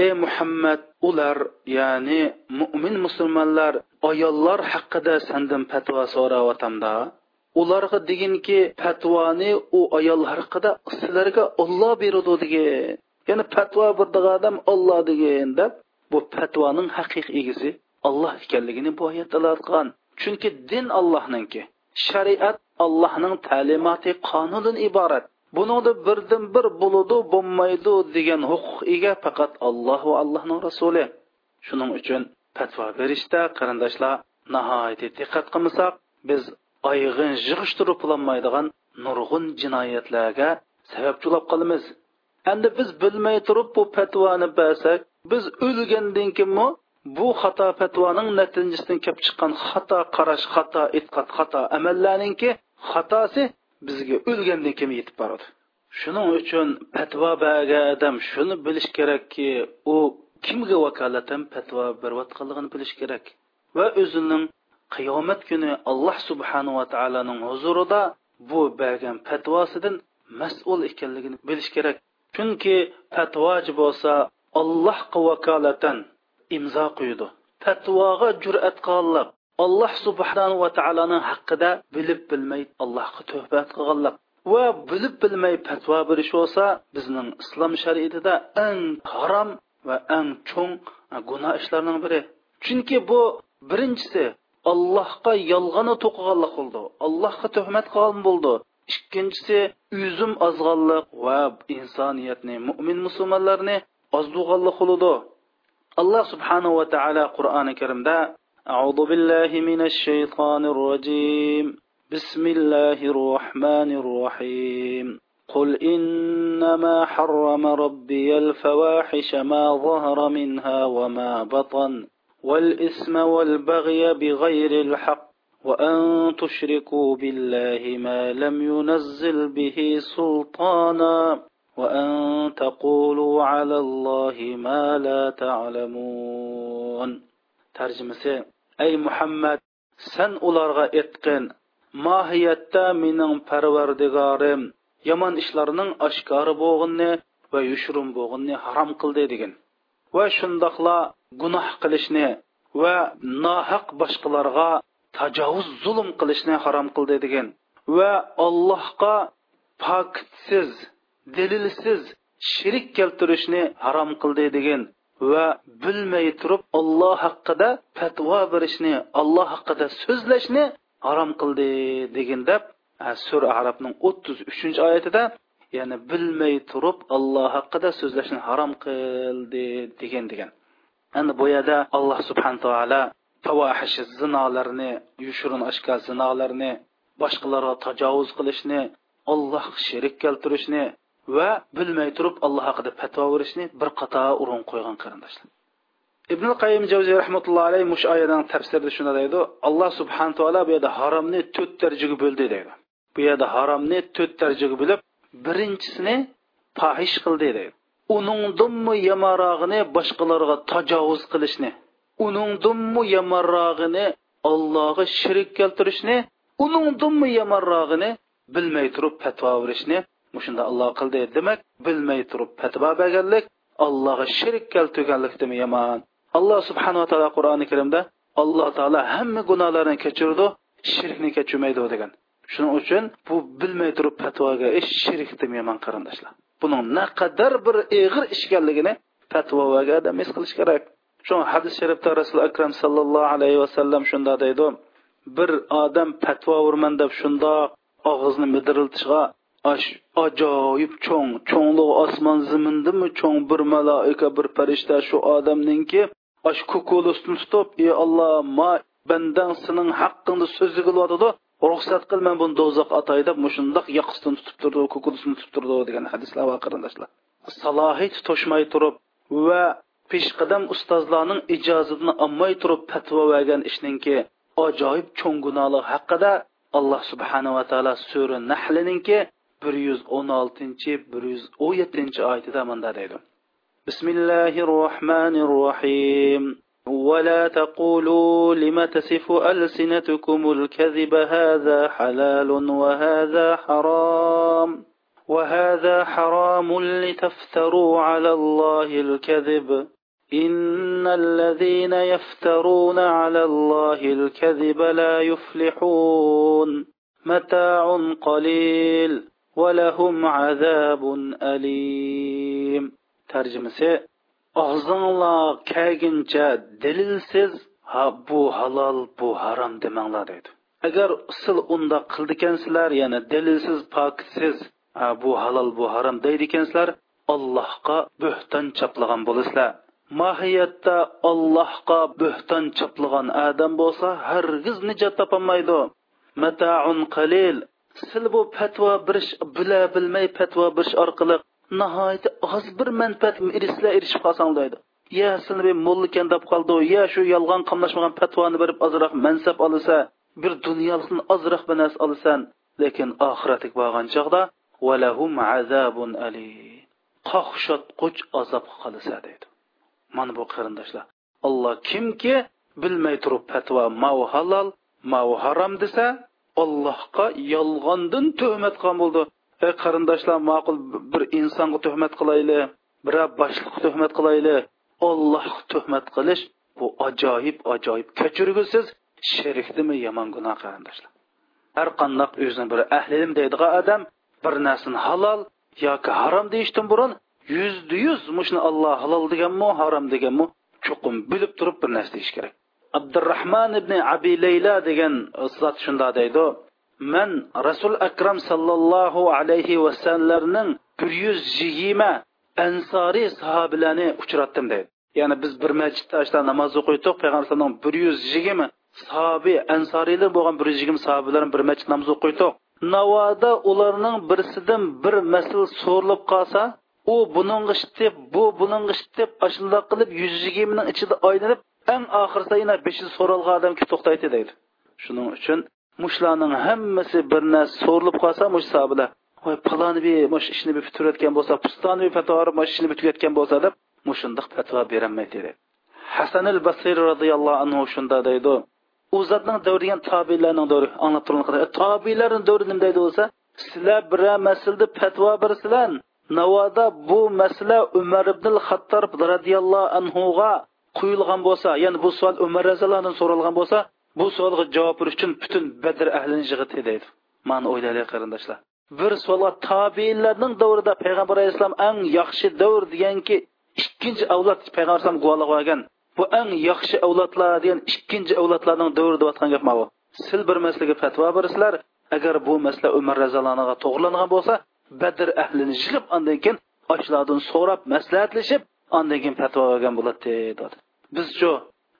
ey muhammad ular ya'ni mo'min musulmonlar ayollar haqida sandan fatvo so'rayotamda ularga deginki fatvoni u ayollar haqida sizlarga olloh beradi degan ya'ni fatvo berdigan odam olloh degan deb bu fatvoning haqiqiy egisi olloh ekanligini bu oyat qilgan chunki din allohninki shariat allohning ta'limoti qonundan iborat. Buningda birdan bir bo'ludi bo'lmaydi degan huquq ega faqat alloh va allohning rasuli. Shuning uchun fatvo berishda qarindoshlar nihoyat diqqat qilmasak biz oyg'in yig'ishtirib bo'lolmaydigan nurg'un jinoyatlarga sababchilab qolamiz. Endi biz bilmay turib bu fatvoni bersak biz o'lgandan keyinmi bu xato fatvoning natijasidan kelib chiqqan xato qarash xato e'tiqod xato amallarninki xatosi bizga o'lgandan keyin yetib boradi. Shuning uchun fatvo bergan odam shuni bilish kerakki u kimga vakolatan fatvo berayotganligini bilish kerak va o'zining qiyomat kuni alloh subhanava taoloning huzurida bu bergan fatvosidan mas'ul ekanligini bilish kerak. Chunki fatvochi bo'lsa allohga vakolatan imzo qo'ydi fatvoga jur'at qilganlik alloh subhanava taoloni haqida bilib bilmay allohga tuhbat qilganlik va bilib bilmay fatvo berish bo'lsa bizning islom shariatida eng harom va eng cho'ng gunoh ishlarning biri. Chunki bu birinchisi allohga yolg'oni to'qiganlik bo'ldi allohga tuhmat qilgan bo'ldi. Ikkinchisi uzum ozg'anlik va insoniyatni mo'min musulmonlarni ozdug'anlik bo'ladi alloh subhanahu va taolo qur'oni karimda أعوذ بالله من الشيطان الرجيم. بسم الله الرحمن الرحيم. قل إنما حرم ربي الفواحش ما ظهر منها وما بطن والإثم والبغي بغير الحق وأن تشركوا بالله ما لم ينزل به سلطانا. وأن تقولوا على الله ما لا تعلمون ترجمة أي محمد سن ularga etqin mohiyatda mening parvardigorim yomon ishlarning oshkori bo'g'inni va yushrum bo'g'inni harom qildi degan va shundoqla gunoh qilishni va nohaq boshqalarga tajovuz zulm qilishni harom qildi degan va allohga pokitsiz dalilsiz shirik keltirishni harom qildi degan va bilmay turib olloh haqida fatvo berishni olloh haqida so'zlashni harom qildi degan deb sur arabning o'ttiz uchinchi oyatida ya'ni bilmay turib olloh haqida so'zlashni harom qildi degan degan. Endi bu yerda alloh subhan taolo favohish zinolarni yushurun oshkor zinolarni boshqalarga tajovuz qilishni olloh sherik keltirishni va bilmay turib alloh haqida fatvo berishni bir qator o'rin qo'ygan qarindoshlar. Ibn qayim javziy rahmatullohi alayhi mush oyadan tafsirida shunday deydi alloh subhana taolo bu yerda haromni to'rt darajaga bo'ldi deydi. Bu yerda haromni to'rt darajaga bo'lib birinchisini fohish qildi deydi. Uningdinmi yomonrog'ini boshqalarga tajovuz qilishni uningdinmi yomonrog'ini allohga shirik keltirishni uningdinmi yomonrog'ini bilmay turib fatvo berishni shunda alloh qildi demak bilmay turib fatvo berganlik allohga shirik keltirganlikdimi yomon alloh subhanava taolo qur'oni karimda alloh taolo hamma gunohlarni kechirdi shirkni kechirmaydi degan. Shuning uchun bu bilmay turib fatvoga ish shirkdimi yomon qarindoshlar. Buning naqadar bir ig'ir ish ekanligini fatvoga odam his qilish kerak. Shu hadis sharifda rasuli akram sallallohu alayhi vasallam shunda deydi bir odam fatvo urman deb shundoq og'izni midiriltishga ajoyib cho'ng cho'nglig osmon zimindimi cho'ng bir maloika bir farishta shu odamninki osh kukulusni tutib ey olloh ma bandang sening haqqingda so'zi qilyotidi ruxsat qil man buni do'zax atay deb mushundoq yoqasidan tutib turdi kukulusini tutib turdi degan hadislar va qarindoshlar salohiyat to'shmay turib va peshqadam ustozlarning ijozatini olmay turib fatvo bergan ishninki ajoyib cho'ng gunohlar haqida alloh subhanava taolo sura nahlininki bir yuz o'n oltinchi bir yuz o'n yettinchi oyatida munda deydi. Rohmanir rohim ولا تقولوا لم تصف ألسنتكم الكذب هذا حلال وهذا حرام وهذا حرام لتفتروا على الله الكذب. إن الذين يفترون على الله الكذب لا يفلحون. متاع قليل. ولهم عذاب أليم ترجمة og'zinglar kelguncha dalilsiz ha bu halol bu harom demanglar deydi agar sil unda qildikansizlar ya'ni dalilsiz pokitsiz ha bu halol bu harom deydi ekansizlar allohga bo'hton chaplagan bo'lasizlar mohiyatda allohga bo'hton chaplagan odam bo'lsa hargiz nijot topolmaydi mataun qalil sil bu fatvo birish bila bilmay fatvo birish orqali nihoyatda oz bir manfaat irislar erishib qolsang yo ya seni bir mo'llikan deb qoldi yo shu yolg'on qamlashmagan fatvoni berib ozroq mansab olsa bir dunyolikni ozroq bir narsa olasan lekin oxiratik borgan chog'da valahum azabun ali qoqshatquch azob qolsa deydi. Mana bu qarindoshlar. Alloh kimki bilmay turib fatvo mau halol mau harom desa allohga yolg'ondan tuhmat qilgan bo'ldi. Ey qarindoshlar ma'qul bir insonga tuhmat qilayli biror boshliqqa tuhmat qilayli ollohga tuhmat qilish bu ajoyib ajoyib kechirgusiz sherikdimi yomon gunoh qarindoshlar? Har qandoq o'zini bir ahlim deydigan odam bir narsani halol yoki harom deyishdan burun yuzda yuz mushni alloh halol deganmi harom deganmi chuqum bilib turib bir narsa deyish kerak. Abdurahmon ibn abi layla degan zot shunda deydi. Man rasul akram sallallohu alayhi vasallamning bir yuz yigirma ansoriy sahobalarni uchratdim deydi. Ya'ni biz bir masjidda ashla namoz o'qiydiq payg'ambarning bir yuz yigirma sahobiy ansoriylar bo'lgan bir yuz yigirma sahobalarni bir masjid namoz o'qiydiq navoda ularning birsidan bir masl so'rilib qolsa u buningga deb bu buningga deb ashundoq qilib yuz yigirmaning ichida aylanib eng oxirida yana beshinchi so'ralgan odam kelib to'xtaydi deydi shuning uchun mushlarning hammasi bir narsa so'rilib qolsa mush sahobalar voy paloni bir mush ishni bir bitirayotgan bo'lsa pustonni bir fatvo mush ishni bitirayotgan bo'lsa deb mushundoq fatvo berolmaydi dedi hasan al basir roziyallohu anhu shunda deydi. U zotning davri degan tobilarning davri anglab turilgan tobilarning davri nima deydi bo'lsa sizlar bir masalada fatvo bersizlar navoda bu masala umar ibn xattob roziyallohu anhuga quyilgan bo'lsa ya'ni bu savol umar roziyallohu so'ralgan bo'lsa bu savolga javob berish uchun butun badr ahlini yig'iti deydi mana o'ylaylik qarindoshlar. Bir savolga tobeinlarning davrida payg'ambar alayhissalom eng yaxshi davr deganki ikkinchi avlod payg'ambar alayhisalom guvohlik olgan. Bu eng yaxshi avlodlar degan ikkinchi avlodlarning davri deyotgan gap mana sil bir masalaga fatvo bersizlar agar bu masala umar roziyallohuga to'g'rilangan bo'lsa badr ahlini yig'ib andan keyin ochlardan so'rab maslahatlashib andan keyin fatvo bergan bo'ladi dedi biz shu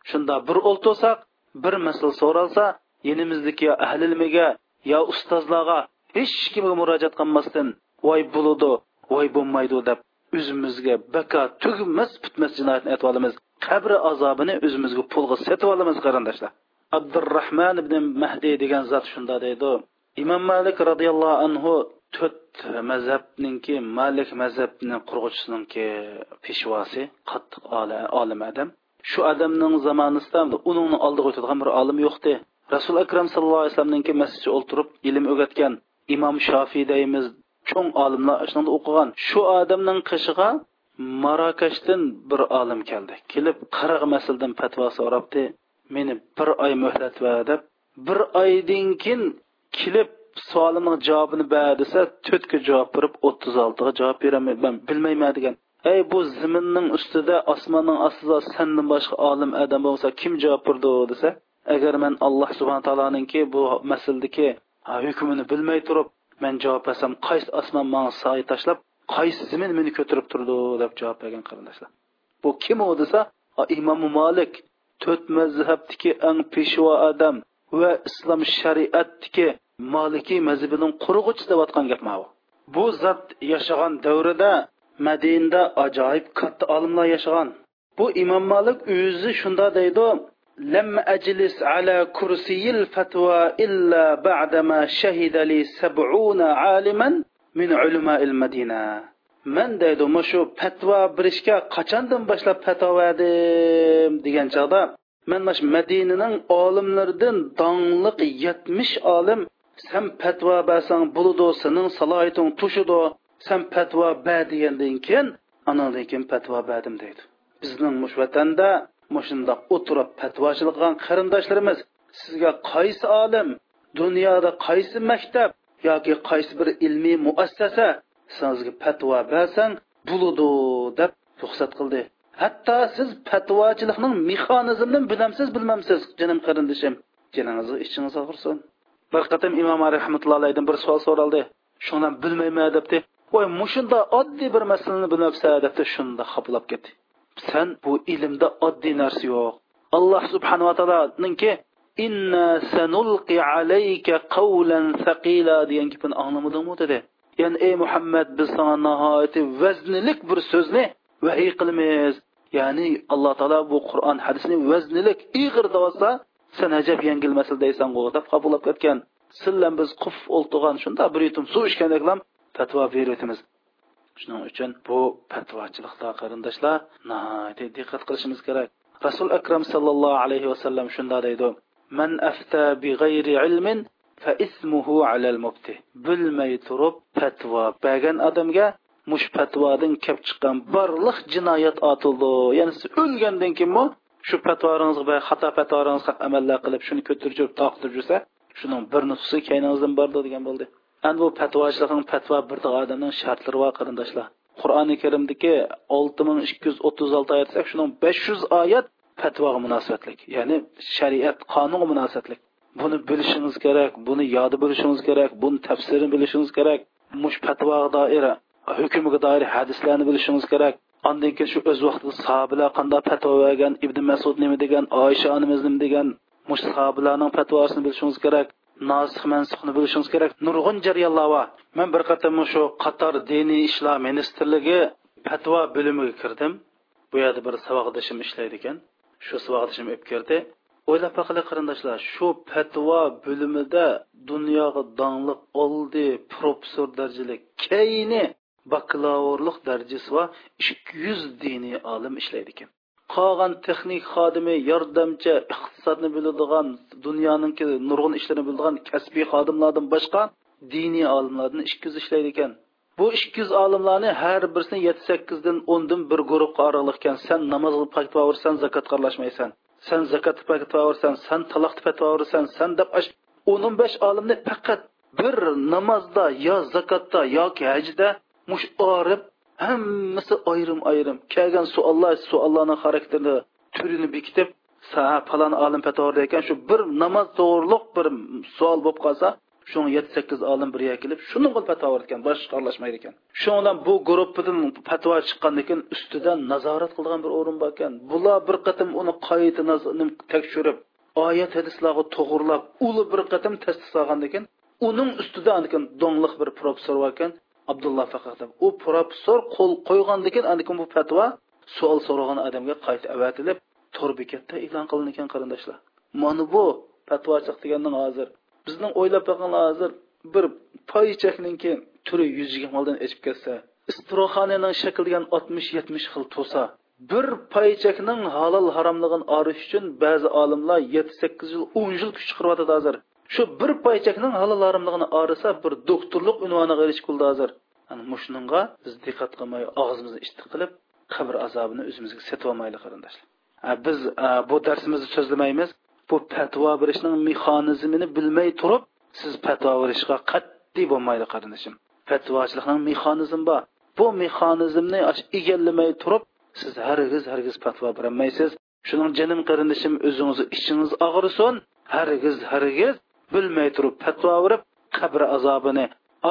shunda bir o'ltirsak bir masala so'ralsa yenimizdagi yo ahli ilmiga yo ustozlarga hech kimga murojaat qilmasdan voy bo'ludi voy bo'lmaydi deb o'zimizga baka tugmas bitmas jinoyatni aytib olamiz. Qabri azobini o'zimizga pulga setib olamiz qarindoshlar. Abdurahmon ibn mahdiy degan zot shunda deydi imom malik roziyallohu anhu to'rt mazhabninki malik mazhabni qurg'uchisiniki peshvosi qattiq olim adam. Shu odamning zamonisida uningni oldiga o'tadigan bir olim yo'qdi rasul akram sallallohu alayhi vasallamninki masjidga o'ltirib ilm o'rgatgan imom shofiy deymiz cho'ng olimlar shunda o'qigan. Shu odamning qishig'a marokashdan bir olim keldi. Kelib qirq masaldan fatvo so'rabdi. Meni bir oy muhlat va deb bir oydan keyin kelib savolimning javobini ber desa to'rtga javob berib o'ttiz oltiga javob beraman. Man bilmayman degan. Ey bu ziminning ustida osmonning ostida sandan boshqa olim odam bo'lsa kim javob berdi desa agar man alloh subhana taoloninki bu masaladagi hukmini bilmay turib man javob bersam qaysi osmon manga soy tashlab qaysi zimin meni ko'tarib turdi deb javob bergan qarindoshlar. Bu kim u desa imom molik to'rt mazhabdagi eng peshvo odam va islom shariatdagi molikiy mazhabining qurg'uchisi deyotgan gap bu bu zot yashagan davrida madinada ajoyib katta olimlar yashagan bu imom malik o'zi shunda deydi لم أجلس على كرسي الفتوى إلا بعدما شهد لي سبعون عالما من علماء المدينة من deydi shu fatvo berishga qachondan boshlab fatvo verdim degan chog'da man mana shu madinaning olimlaridan dongliq yetmish olim sen fatvo bersang bo'ladi sening salohiyating tushidi sen fatvo ber degandan keyin anandan keyin fatvo berdim deydi. Bizning mush vatanda mushundoq o'tirib fatvochilik qilgan qarindoshlarimiz sizga qaysi olim dunyoda qaysi maktab yoki qaysi bir ilmiy muassasa sizga fatvo bersang bo'ludi deb ruxsat qildi. Hatto siz fatvochilikning mexanizmini bilamsiz bilmamsiz jinim qarindoshim jiningizni ichingiz og'irsin. Bir qatim imom rahmatulloh alayhidan bir savol so'raldi. Shundan bilmayman debdi. Voy mushunda oddiy bir masalani bilmabsan debdi. Shunda xaplab ketdi. San bu ilmda oddiy narsa yo'q. Alloh subhanava taoloninki inna sanulqi alayka qawlan saqila degan gapini anglamadingmi dedi. Ya'ni ey muhammad biz sana nihoyatda vaznilik bir so'zni vahiy qilamiz. Ya'ni alloh taolo bu qur'on hadisni vaznilik ig'ir deyotsa sen ajab yengilmasil deysan deysan deb qabulab ketgan. Sillan biz quf o'ltirgan shunda bir yutum suv ichgandeklam fatvo beryapmiz shuning uchun bu fatvochilikda qarindoshlar nihoyatda diqqat qilishimiz kerak. Rasul akram sallallohu alayhi vasallam shunda deydi. Man afta bi g'ayri ilmin fa ismuhu alal mubti. Bilmay turib fatvo bergan odamga mush fatvodan kelib chiqqan barliq jinoyat otildi. Ya'ni o'lgandan keyinmi shu fatvoringizga xato fatvoringizga amallar qilib shuni ko'tarib toqtirib yursa shuning bir nusxasi kayningizdan bordi degan bo'ldi. Ana bu fatvochilikning fatvo bir odamning shartlari bor qarindoshlar. Qur'oni karimdagi olti ming ikki yuz o'ttiz olti oyat shuning besh yuz oyat fatvoga munosabatlik ya'ni shariat qonunga munosabatlik. Buni bilishingiz kerak buni yodi bilishingiz kerak buni tafsirini bilishingiz kerak mush fatvoga doir hukmiga doir hadislarni bilishingiz kerak. Andan keyin shu o'z vaqtida sahobalar qanday fatvo bergan ibn masud nima degan oysha onamiz nima degan mush sahobalarning fatvosini bilishingiz kerak nosih mansihni bilishingiz kerak. Nurg'un jarayonlar bor man bir qatam shu qator diniy ishlar ministrligi fatvo bo'limiga kirdim. Bu yerda bir saboqdoshim ishlaydi ekan. Shu saboqdoshim olib kirdi. O'ylab baqili qarindoshlar shu fatvo bo'limida dunyoga donliq oldi professor darajali keyni bakalavrlik darajasi va ikki yuz diniy olim ishlaydi ekan. Qolgan texnik xodimi yordamchi iqtisodni biladigan dunyoninki nurg'un ishlarini biladigan kasbiy xodimlardan boshqa diniy olimlardan ikki yuz ishlaydi ekan. Bu ikki yuz olimlarni har birisini yetti sakkizdan o'ndan bir guruhga oraliq ekan. San namoz qilib fatvo bersan zakotga aralashmaysan san zakot fatvo bersan san taloqni fatvo bersan san deb o'n besh olimni faqat bir namozda yo zakotda yoki hajda mush orib hammasi ayrim ayrim. Kelgan suollar suollarni xarakterini turini bekitib sa falon olim fatvo ekan shu bir namoz to'g'riliq bir savol bo'lib qolsa shu yetti sakkiz olim birga kelib shuni qilib fatvo ekan boshqa aralashmaydi ekan. Shu bilan bu guruhdan fatvo chiqqandan keyin ustidan nazorat qilgan bir o'rin bor ekan. Bular bir qatim uni qayta tekshirib oyat hadislarga to'g'irlab uli bir qatim tasdiq solgandan keyin uning ustida donliq bir professor bor ekan. Abdulloh faqatov u professor qo'l qo'ygandan keyin anikin bu fatvo savol so'ragan odamga qayta avatilib to'r bekatda e'lon qilingan ekan qarindoshlar. Mana bu fatvochilik degandan hozir bizning o'ylab boqqan hozir bir poychakninki turi yuz yigirma oldan echib ketsa istroxonaning shakli degan oltmish yetmish xil to'sa bir paychakning halol haromligini orish uchun ba'zi olimlar yetti sakkiz yil o'n yil kuch chiqaryotadi hozir. Shu bir paychakning halollarimligini orisa bir doktorlik unvoniga erishib qildi hozir. Ana mushunga biz diqqat qilmay og'zimizni ishtiq qilib qabr azobini o'zimizga setib olmaylik qarindoshlar biz bu darsimizni so'zlamaymiz. Bu fatvo berishning mexanizmini bilmay turib siz fatvo berishga qat'iy bo'lmaydi qarindoshim. Fatvochilikning mexanizmi bor. Bu mexanizmni egallamay turib siz hargiz hargiz fatvo berolmaysiz. Shuning jinim qarindishim o'zingizni ichingiz og'risin. Hargiz hargiz bilmay turib fatvo berib qabr azobini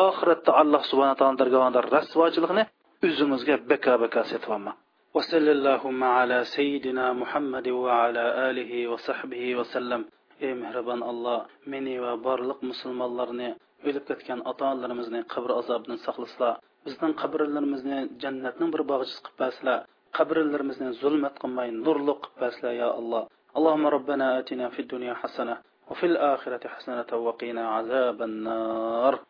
oxiratda alloh subhana taolo dargohida rasvochilikni o'zingizga beka beka setib olmang وصلى اللهم على سيدنا محمد وعلى آله وصحبه وسلم ey mehribon alloh meni va barliq musulmonlarni o'lib ketgan ota onalarimizni qabr azobidan saqlaslar bizning qabrlarimizni jannatning bir bog'chisi qilib baslar qabrlarimizni zulmat qilmay nurliq qilib baslar ya alloh اللهم ربنا آتنا في الدنيا حسنة وفي الآخرة حسنة وقنا عذاب النار.